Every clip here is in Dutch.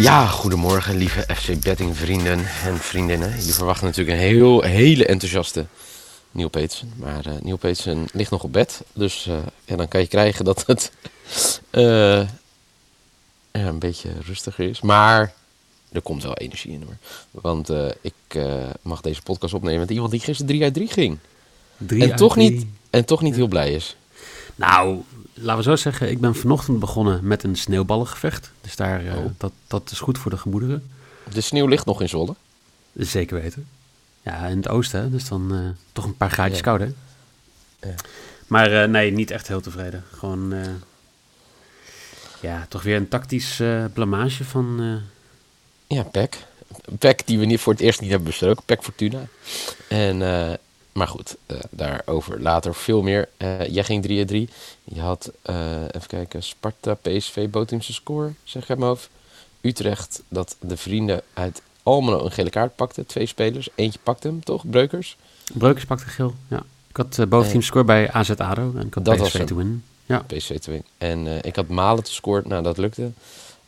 Ja, goedemorgen lieve FC Betting vrienden en vriendinnen. Je verwacht natuurlijk een heel, hele enthousiaste Neil Petersen. Maar uh, Neil Petersen ligt nog op bed. Dus uh, ja, dan kan je krijgen dat het uh, ja, een beetje rustiger is. Maar er komt wel energie in hoor. Want ik mag deze podcast opnemen met iemand die gisteren 3 uit 3 ging. 3 en, toch niet, en toch niet heel blij is. Nou, laten we zo zeggen, ik ben vanochtend begonnen met een sneeuwballengevecht. Dus daar, uh, dat, dat is goed voor de gemoederen. De sneeuw ligt nog in Zwolle? Zeker weten. Ja, in het oosten, hè? dus dan uh, toch een paar graadjes ja. kouder. Ja. Maar uh, nee, niet echt heel tevreden. Gewoon, ja, toch weer een tactisch blamage van... Ja, Peck. Peck die we niet voor het eerst niet hebben besproken. Peck Fortuna. En maar goed, uh, daarover later veel meer. Uh, jij ging 3-3. Je had, uh, even kijken, Sparta, PSV, Botimse score, zeg ik uit mijn hoofd. Utrecht, dat de vrienden uit Almelo een gele kaart pakten. Twee spelers. Eentje pakte hem, toch? Breukers? Breukers pakte geel, ja. Ik had uh, boventeam score bij AZ ADO en ik had dat PSV te winnen. Ja. PSV te. En ik had Malen te scoren, nou dat lukte.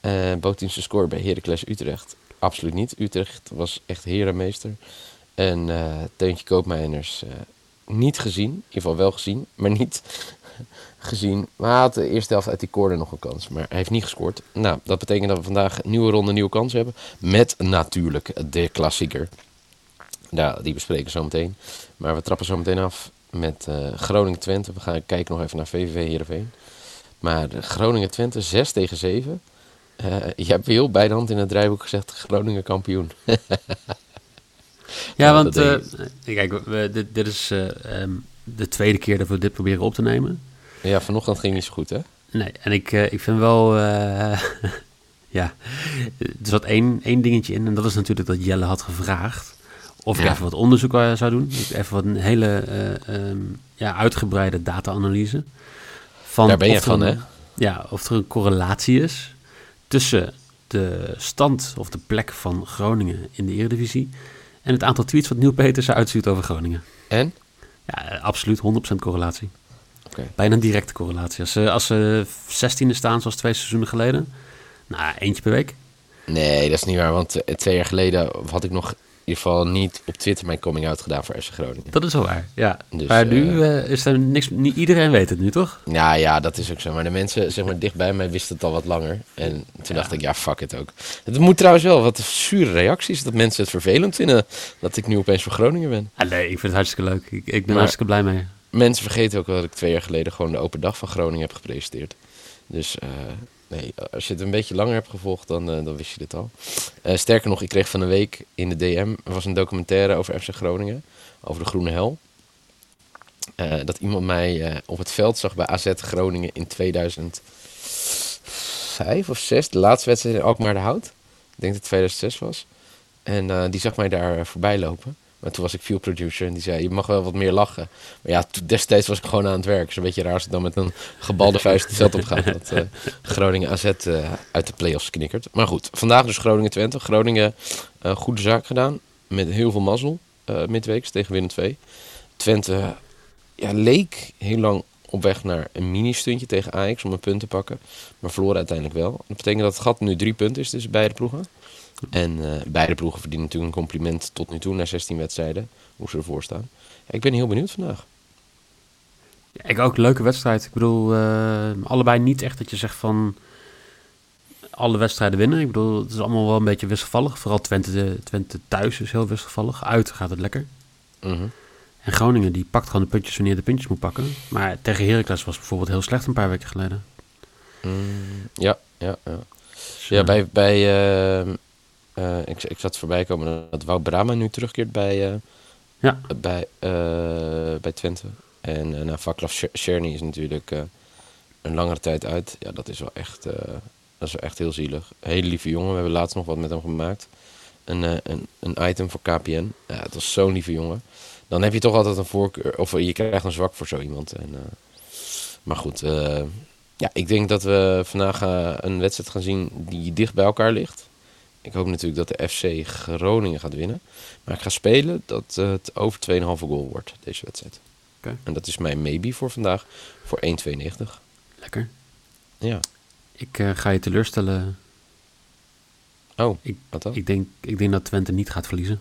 Uh, score bij Heracles Utrecht. Absoluut niet. Utrecht was echt herenmeester. En uh, Teuntje Koopmeiners uh, niet gezien. In ieder geval wel gezien, maar niet gezien. Maar hij had de eerste helft uit die corner nog een kans. Maar hij heeft niet gescoord. Nou, dat betekent dat we vandaag een nieuwe ronde, nieuwe kans hebben. Met natuurlijk de klassieker. Nou, die bespreken we zo meteen. Maar we trappen zo meteen af met uh, Groningen-Twente. We gaan kijken nog even naar VVV Heerenveen. Maar Groningen-Twente 6 tegen 7. je hebt heel bij de hand in het draaiboek gezegd Groningen kampioen. Ja, want uh, kijk, we, dit, dit is uh, um, de tweede keer dat we dit proberen op te nemen. Ja, vanochtend ging niet zo goed, hè? Nee, en ik, uh, ik vind wel, ja, er zat één, één dingetje in en dat is natuurlijk dat Jelle had gevraagd of ik ja. even wat onderzoek zou doen. Even wat een hele um, ja, uitgebreide data-analyse. Daar ben je van, hè? Ja, of er een correlatie is tussen de stand of de plek van Groningen in de Eredivisie en het aantal tweets wat Nieuw Peters uitstuurt over Groningen. En? Ja, absoluut 100% correlatie. Okay. Bijna een directe correlatie. Als ze, als ze 16e staan, zoals twee seizoenen geleden, nou, eentje per week. Nee, dat is niet waar. Want twee jaar geleden had ik nog ieder geval niet op Twitter mijn coming-out gedaan voor FC Groningen. Dat is wel waar, ja. Dus, maar nu uh, is er niks... Niet iedereen weet het nu, toch? Ja, ja, dat is ook zo. Maar de mensen, zeg maar, dichtbij mij wisten het al wat langer. En toen ja. dacht ik, ja, fuck het ook. Het moet trouwens wel wat zure reacties. Dat mensen het vervelend vinden dat ik nu opeens voor Groningen ben. Ah, nee, ik vind het hartstikke leuk. Ik, ik ben maar hartstikke blij mee. Mensen vergeten ook wel dat ik twee jaar geleden gewoon de open dag van Groningen heb gepresenteerd. Dus... Uh, Nee, als je het een beetje langer hebt gevolgd, dan, uh, dan wist je dit al. Uh, sterker nog, ik kreeg van een week in de DM... Er was een documentaire over FC Groningen. Over de Groene Hel. Uh, dat iemand mij op het veld zag bij AZ Groningen in 2005 of 6. De laatste wedstrijd in Alkmaar de Hout. Ik denk dat het 2006 was. En die zag mij daar voorbij lopen. Maar toen was ik field producer en die zei, je mag wel wat meer lachen. Maar ja, destijds was ik gewoon aan het werk. Het is een beetje raar als ik dan met een gebalde vuist het veld op ga. Dat uh, Groningen AZ uh, uit de play-offs knikkert. Maar goed, vandaag dus Groningen-Twente. Groningen uh, goede zaak gedaan. Met heel veel mazzel midweeks tegen Willem 2. Twente ja, leek heel lang op weg naar een mini-stuntje tegen Ajax om een punt te pakken. Maar verloren uiteindelijk wel. Dat betekent dat het gat nu drie punten is tussen beide ploegen. En uh, beide ploegen verdienen natuurlijk een compliment tot nu toe na 16 wedstrijden. Hoe ze ervoor staan. Ik ben heel benieuwd vandaag. Ja, ik ook, leuke wedstrijd. Ik bedoel, uh, allebei niet echt dat je zegt van alle wedstrijden winnen. Ik bedoel, het is allemaal wel een beetje wisselvallig. Vooral Twente, Twente thuis is heel wisselvallig. Uit gaat het lekker. -hmm. En Groningen die pakt gewoon de puntjes wanneer de puntjes moet pakken. Maar tegen Heracles was bijvoorbeeld heel slecht een paar weken geleden. Mm, ja, ja, ja. Dus, ja, bij, bij uh, uh, ik, ik zat voorbij komen dat Wout Brama nu terugkeert bij, uh, ja. bij, uh, bij Twente. En uh, nou, Vaklav Cherny is natuurlijk een langere tijd uit. Ja, dat is wel echt, dat is wel echt heel zielig. Hele lieve jongen. We hebben laatst nog wat met hem gemaakt. Een, een, een item voor KPN. Ja, het was zo'n lieve jongen. Dan heb je toch altijd een voorkeur, of je krijgt een zwak voor zo iemand. En, maar goed, ja, ik denk dat we vandaag een wedstrijd gaan zien die dicht bij elkaar ligt. Ik hoop natuurlijk dat de FC Groningen gaat winnen. Maar ik ga spelen dat het over 2,5 goal wordt, deze wedstrijd. Okay. En dat is mijn maybe voor vandaag, voor 1,92. Lekker. Ja. Ik uh, ga je teleurstellen. Oh, Ik, wat dan? ik, denk, ik denk dat Twente niet gaat verliezen.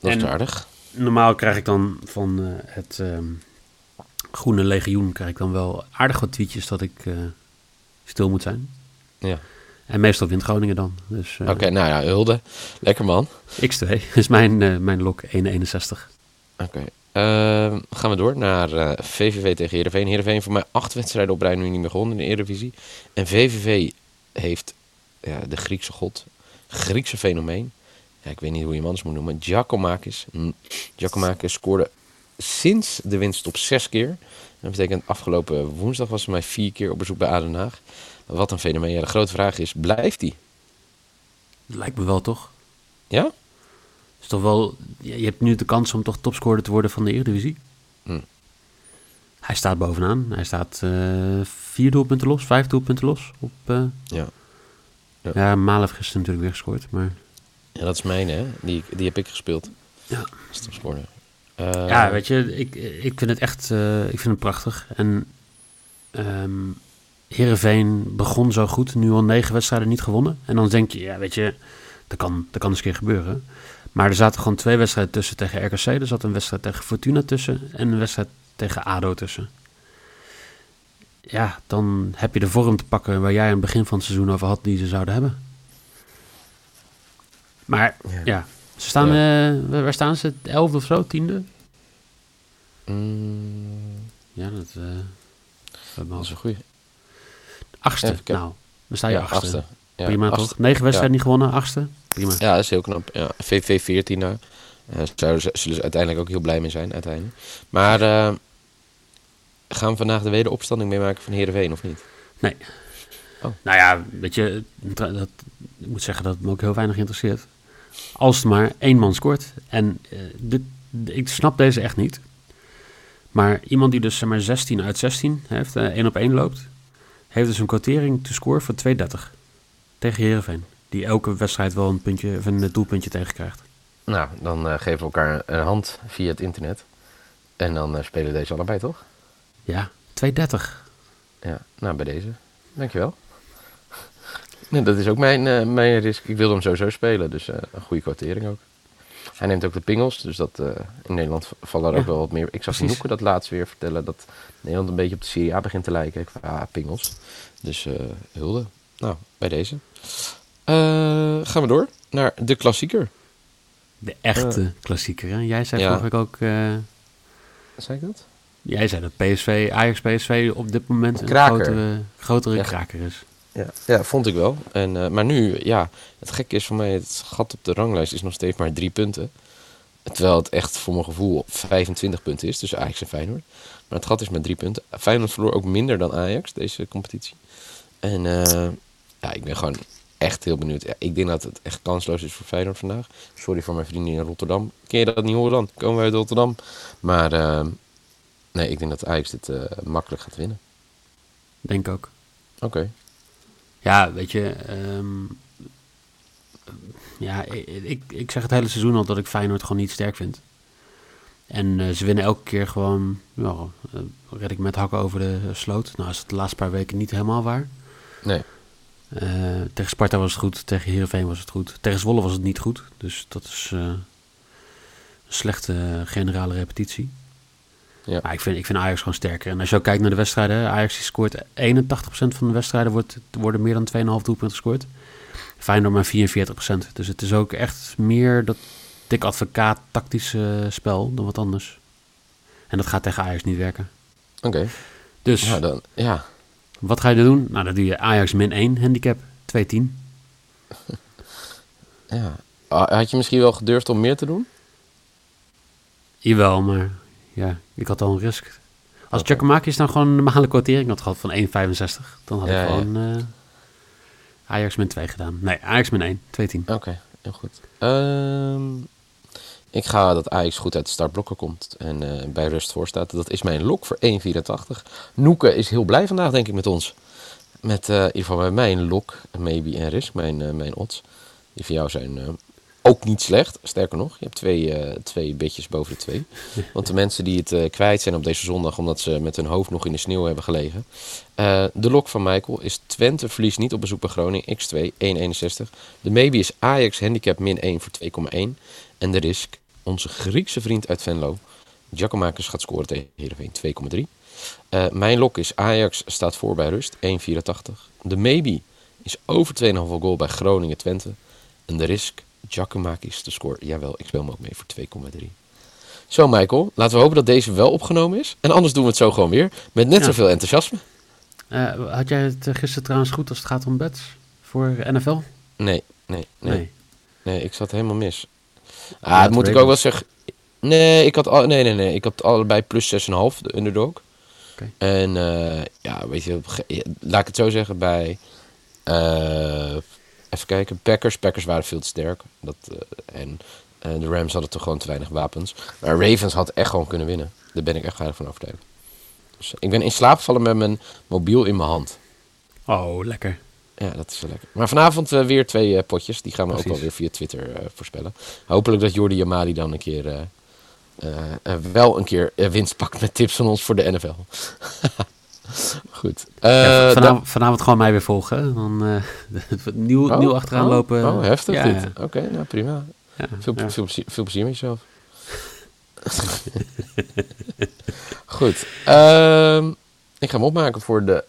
Dat is aardig. Normaal krijg ik dan van eh, het ehm, Groene Legioen krijg ik dan wel aardig wat tweetjes dat ik eh, stil moet zijn. Ja. En meestal wint Groningen dan. Dus eh, Oké, nou ja, Hulde. Lekker man. X2 is mijn, eh, mijn lok 1,61. Oké. Ehm, gaan we door naar eh, VVV tegen Heerenveen. Heerenveen voor mij acht wedstrijden op rij nu niet meer gewonnen in de Eredivisie. En VVV heeft ja, de Griekse god, Griekse fenomeen. Ja, ik weet niet hoe je hem anders moet noemen. Giacomakis. Giacomakis scoorde sinds de winststop zes keer. Dat betekent afgelopen woensdag was hij mij vier keer op bezoek bij Aden Haag. Wat een fenomeen. Ja, de grote vraag is, blijft hij? Lijkt me wel toch? Ja? Is toch wel, je hebt nu de kans om toch topscorer te worden van de Eredivisie. Hm. Hij staat bovenaan. Hij staat eh, vier doelpunten los, vijf doelpunten los. Op, eh, Ja. Ja. ja, Malen heeft gisteren natuurlijk weer gescoord. Maar Ja, dat is mijn, hè? Die, die heb ik gespeeld. Ja. Als topscorer. Eh, ja, weet je, ik, ik vind het echt eh, ik vind het prachtig. En ehm Heerenveen begon zo goed, nu al negen wedstrijden niet gewonnen. En dan denk je, ja, weet je, dat kan, dat kan eens een keer gebeuren. Maar er zaten gewoon twee wedstrijden tussen tegen RKC. Er zat een wedstrijd tegen Fortuna tussen en een wedstrijd tegen ADO tussen. Ja, dan heb je de vorm te pakken waar jij aan het begin van het seizoen over had die ze zouden hebben. Maar Ja. ja, ze staan, eh, waar waar staan ze? Elfde of zo? Tiende? Mm, Ja, dat... eh dat dat is een goeie. Achtste. Nou, dan sta je Ja, achtste. achtste. Ja, Prima achtste. toch? Negen wedstrijden niet gewonnen, achtste. Prima. Ja, dat is heel knap. Ja, VV 14 daar. Ze, zullen ze uiteindelijk ook heel blij mee zijn, uiteindelijk. Maar eh, gaan we vandaag de wederopstanding meemaken van Heerenveen, of niet? Oh. Nou ja, weet je, dat, ik moet zeggen dat het me ook heel weinig interesseert. Als maar één man scoort. En eh, dit, ik snap deze echt niet. Maar iemand die dus zeg maar 16 uit 16 heeft, eh 1 op 1 loopt, heeft dus een quotering te score voor 2,30 tegen Heerenveen. Die elke wedstrijd wel een, puntje, of een doelpuntje tegenkrijgt. Nou, dan eh, geven we elkaar een hand via het internet. En dan eh, spelen deze allebei, toch? Ja, 2,30. Ja, nou bij deze. Dankjewel. Nee, dat is ook mijn, eh, mijn risk. Ik wilde hem sowieso spelen, dus eh, een goede kwartering ook. Hij neemt ook de pingels, dus dat, eh, in Nederland vallen er Ja, ook wel wat meer. Ik zag. Noeke dat laatst weer vertellen dat Nederland een beetje op de Serie A begint te lijken qua pingels. Dus eh, hulde. Nou, bij deze. Eh, gaan we door naar de klassieker. De echte klassieker. Hè? Jij zei Ja. vorige week ook... eh, Zei ik dat? Jij zei dat PSV, Ajax PSV op dit moment een Kraker. grotere, grotere Ja. kraker is. Ja, ja vond ik wel. En, eh, maar nu, ja, het gekke is voor mij, het gat op de ranglijst is nog steeds maar drie punten. Terwijl het echt voor mijn gevoel 25 punten is tussen Ajax en Feyenoord. Maar het gat is met drie punten. Feyenoord verloor ook minder dan Ajax deze competitie. En eh, ja, ik ben gewoon echt heel benieuwd. Ja, ik denk dat het echt kansloos is voor Feyenoord vandaag. Sorry voor mijn vrienden in Rotterdam. Ken je dat niet horen dan? Komen wij uit Rotterdam. Maar eh, nee, ik denk dat Ajax dit makkelijk gaat winnen. Denk ook. Oké. Ja, weet je... ehm, ja, ik, ik, zeg het hele seizoen al dat ik Feyenoord gewoon niet sterk vind. En eh, ze winnen elke keer gewoon... Eh, red ik met hakken over de sloot. Nou is het de laatste paar weken niet helemaal waar. Nee. Eh, tegen Sparta was het goed, tegen Heerenveen was het goed. Tegen Zwolle was het niet goed. Dus dat is een slechte generale repetitie. Ja. Maar ik vind, ik vind Ajax gewoon sterker. En als je ook kijkt naar de wedstrijden, Ajax die scoort 81% van de wedstrijden wordt, worden meer dan 2,5 doelpunten gescoord. Feyenoord maar 44%. Dus het is ook echt meer dat dik advocaat tactische spel dan wat anders. En dat gaat tegen Ajax niet werken. Oké. Dus Ja, dan, ja. wat ga je doen? Nou, dan doe je Ajax min 1 handicap, 2,10. Ja. Ah, Had je misschien wel gedurfd om meer te doen? Jawel, maar ja, ik had al een risk. Als. Giacomakis dan gewoon een normale quotering had gehad van 1,65, dan had Ja, ik ja. gewoon eh, Ajax min 2 gedaan. Nee, Ajax min 1, 2,10. Oké, heel goed. Ehm, ik ga dat Ajax goed uit de startblokken komt en eh, bij rust voor staat. Dat is mijn lok voor 1,84. Noeke is heel blij vandaag, denk ik, met ons. Met eh, in ieder geval bij mijn lok, maybe en risk, mijn, mijn odds. Die voor jou zijn ook niet slecht. Sterker nog, je hebt twee, eh, twee bedjes boven de twee. Want de mensen die het eh, kwijt zijn op deze zondag, omdat ze met hun hoofd nog in de sneeuw hebben gelegen. Eh, de lok van Michael is Twente verliest niet op bezoek bij Groningen, x2, 1,61. De maybe is Ajax handicap min 1 voor 2,1. En de risk, onze Griekse vriend uit Venlo, Giacomakis gaat scoren tegen Heerenveen, 2,3. Uh, mijn lok is Ajax staat voor bij rust, 1,84. De maybe is over 2,5 goal bij Groningen Twente. En de risk, Giacomakis te scoren. Jawel, ik speel hem ook mee voor 2,3. Zo Michael, laten we hopen dat deze wel opgenomen is. En anders doen we het zo gewoon weer. Met net Ja. zoveel enthousiasme. Eh, had jij het eh, gisteren trouwens goed als het gaat om bets voor NFL? Nee, nee, nee. Nee, ik zat helemaal mis. Ah, dat moet ik ook wel zeggen. Nee, ik had, al, nee, nee, nee. ik had allebei plus 6,5, de underdog. Oké. En eh, ja, weet je, laat ik het zo zeggen, bij... even kijken, Packers. Packers waren veel te sterk. Dat, eh, en eh, de Rams hadden toch gewoon te weinig wapens. Maar Ravens had echt gewoon kunnen winnen. Daar ben ik echt heilig van overtuigd. Dus ik ben in slaap gevallen met mijn mobiel in mijn hand. Oh, lekker. Ja, dat is wel lekker. Maar vanavond eh, weer twee eh, potjes. Die gaan we ook Precies. wel weer via Twitter eh, voorspellen. Hopelijk dat Jordi Amali dan een keer... eh, eh, eh, wel een keer eh, winst pakt met tips van ons voor de NFL. Goed. Eh, Ja, vanavond, vanavond gewoon mij weer volgen. Dan eh, nieuw, Oh, nieuw achteraan oh, lopen. Oh, heftig ja, dit. ja, Oké, nou prima. Veel, veel, plezier, veel plezier met jezelf. Goed. Ehm, ik ga hem opmaken voor de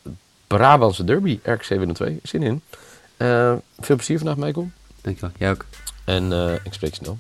Brabantse derby. RK702. Zin in. Eh, veel plezier vandaag, Michael. Dankjewel. Jij ook. En ik spreek snel.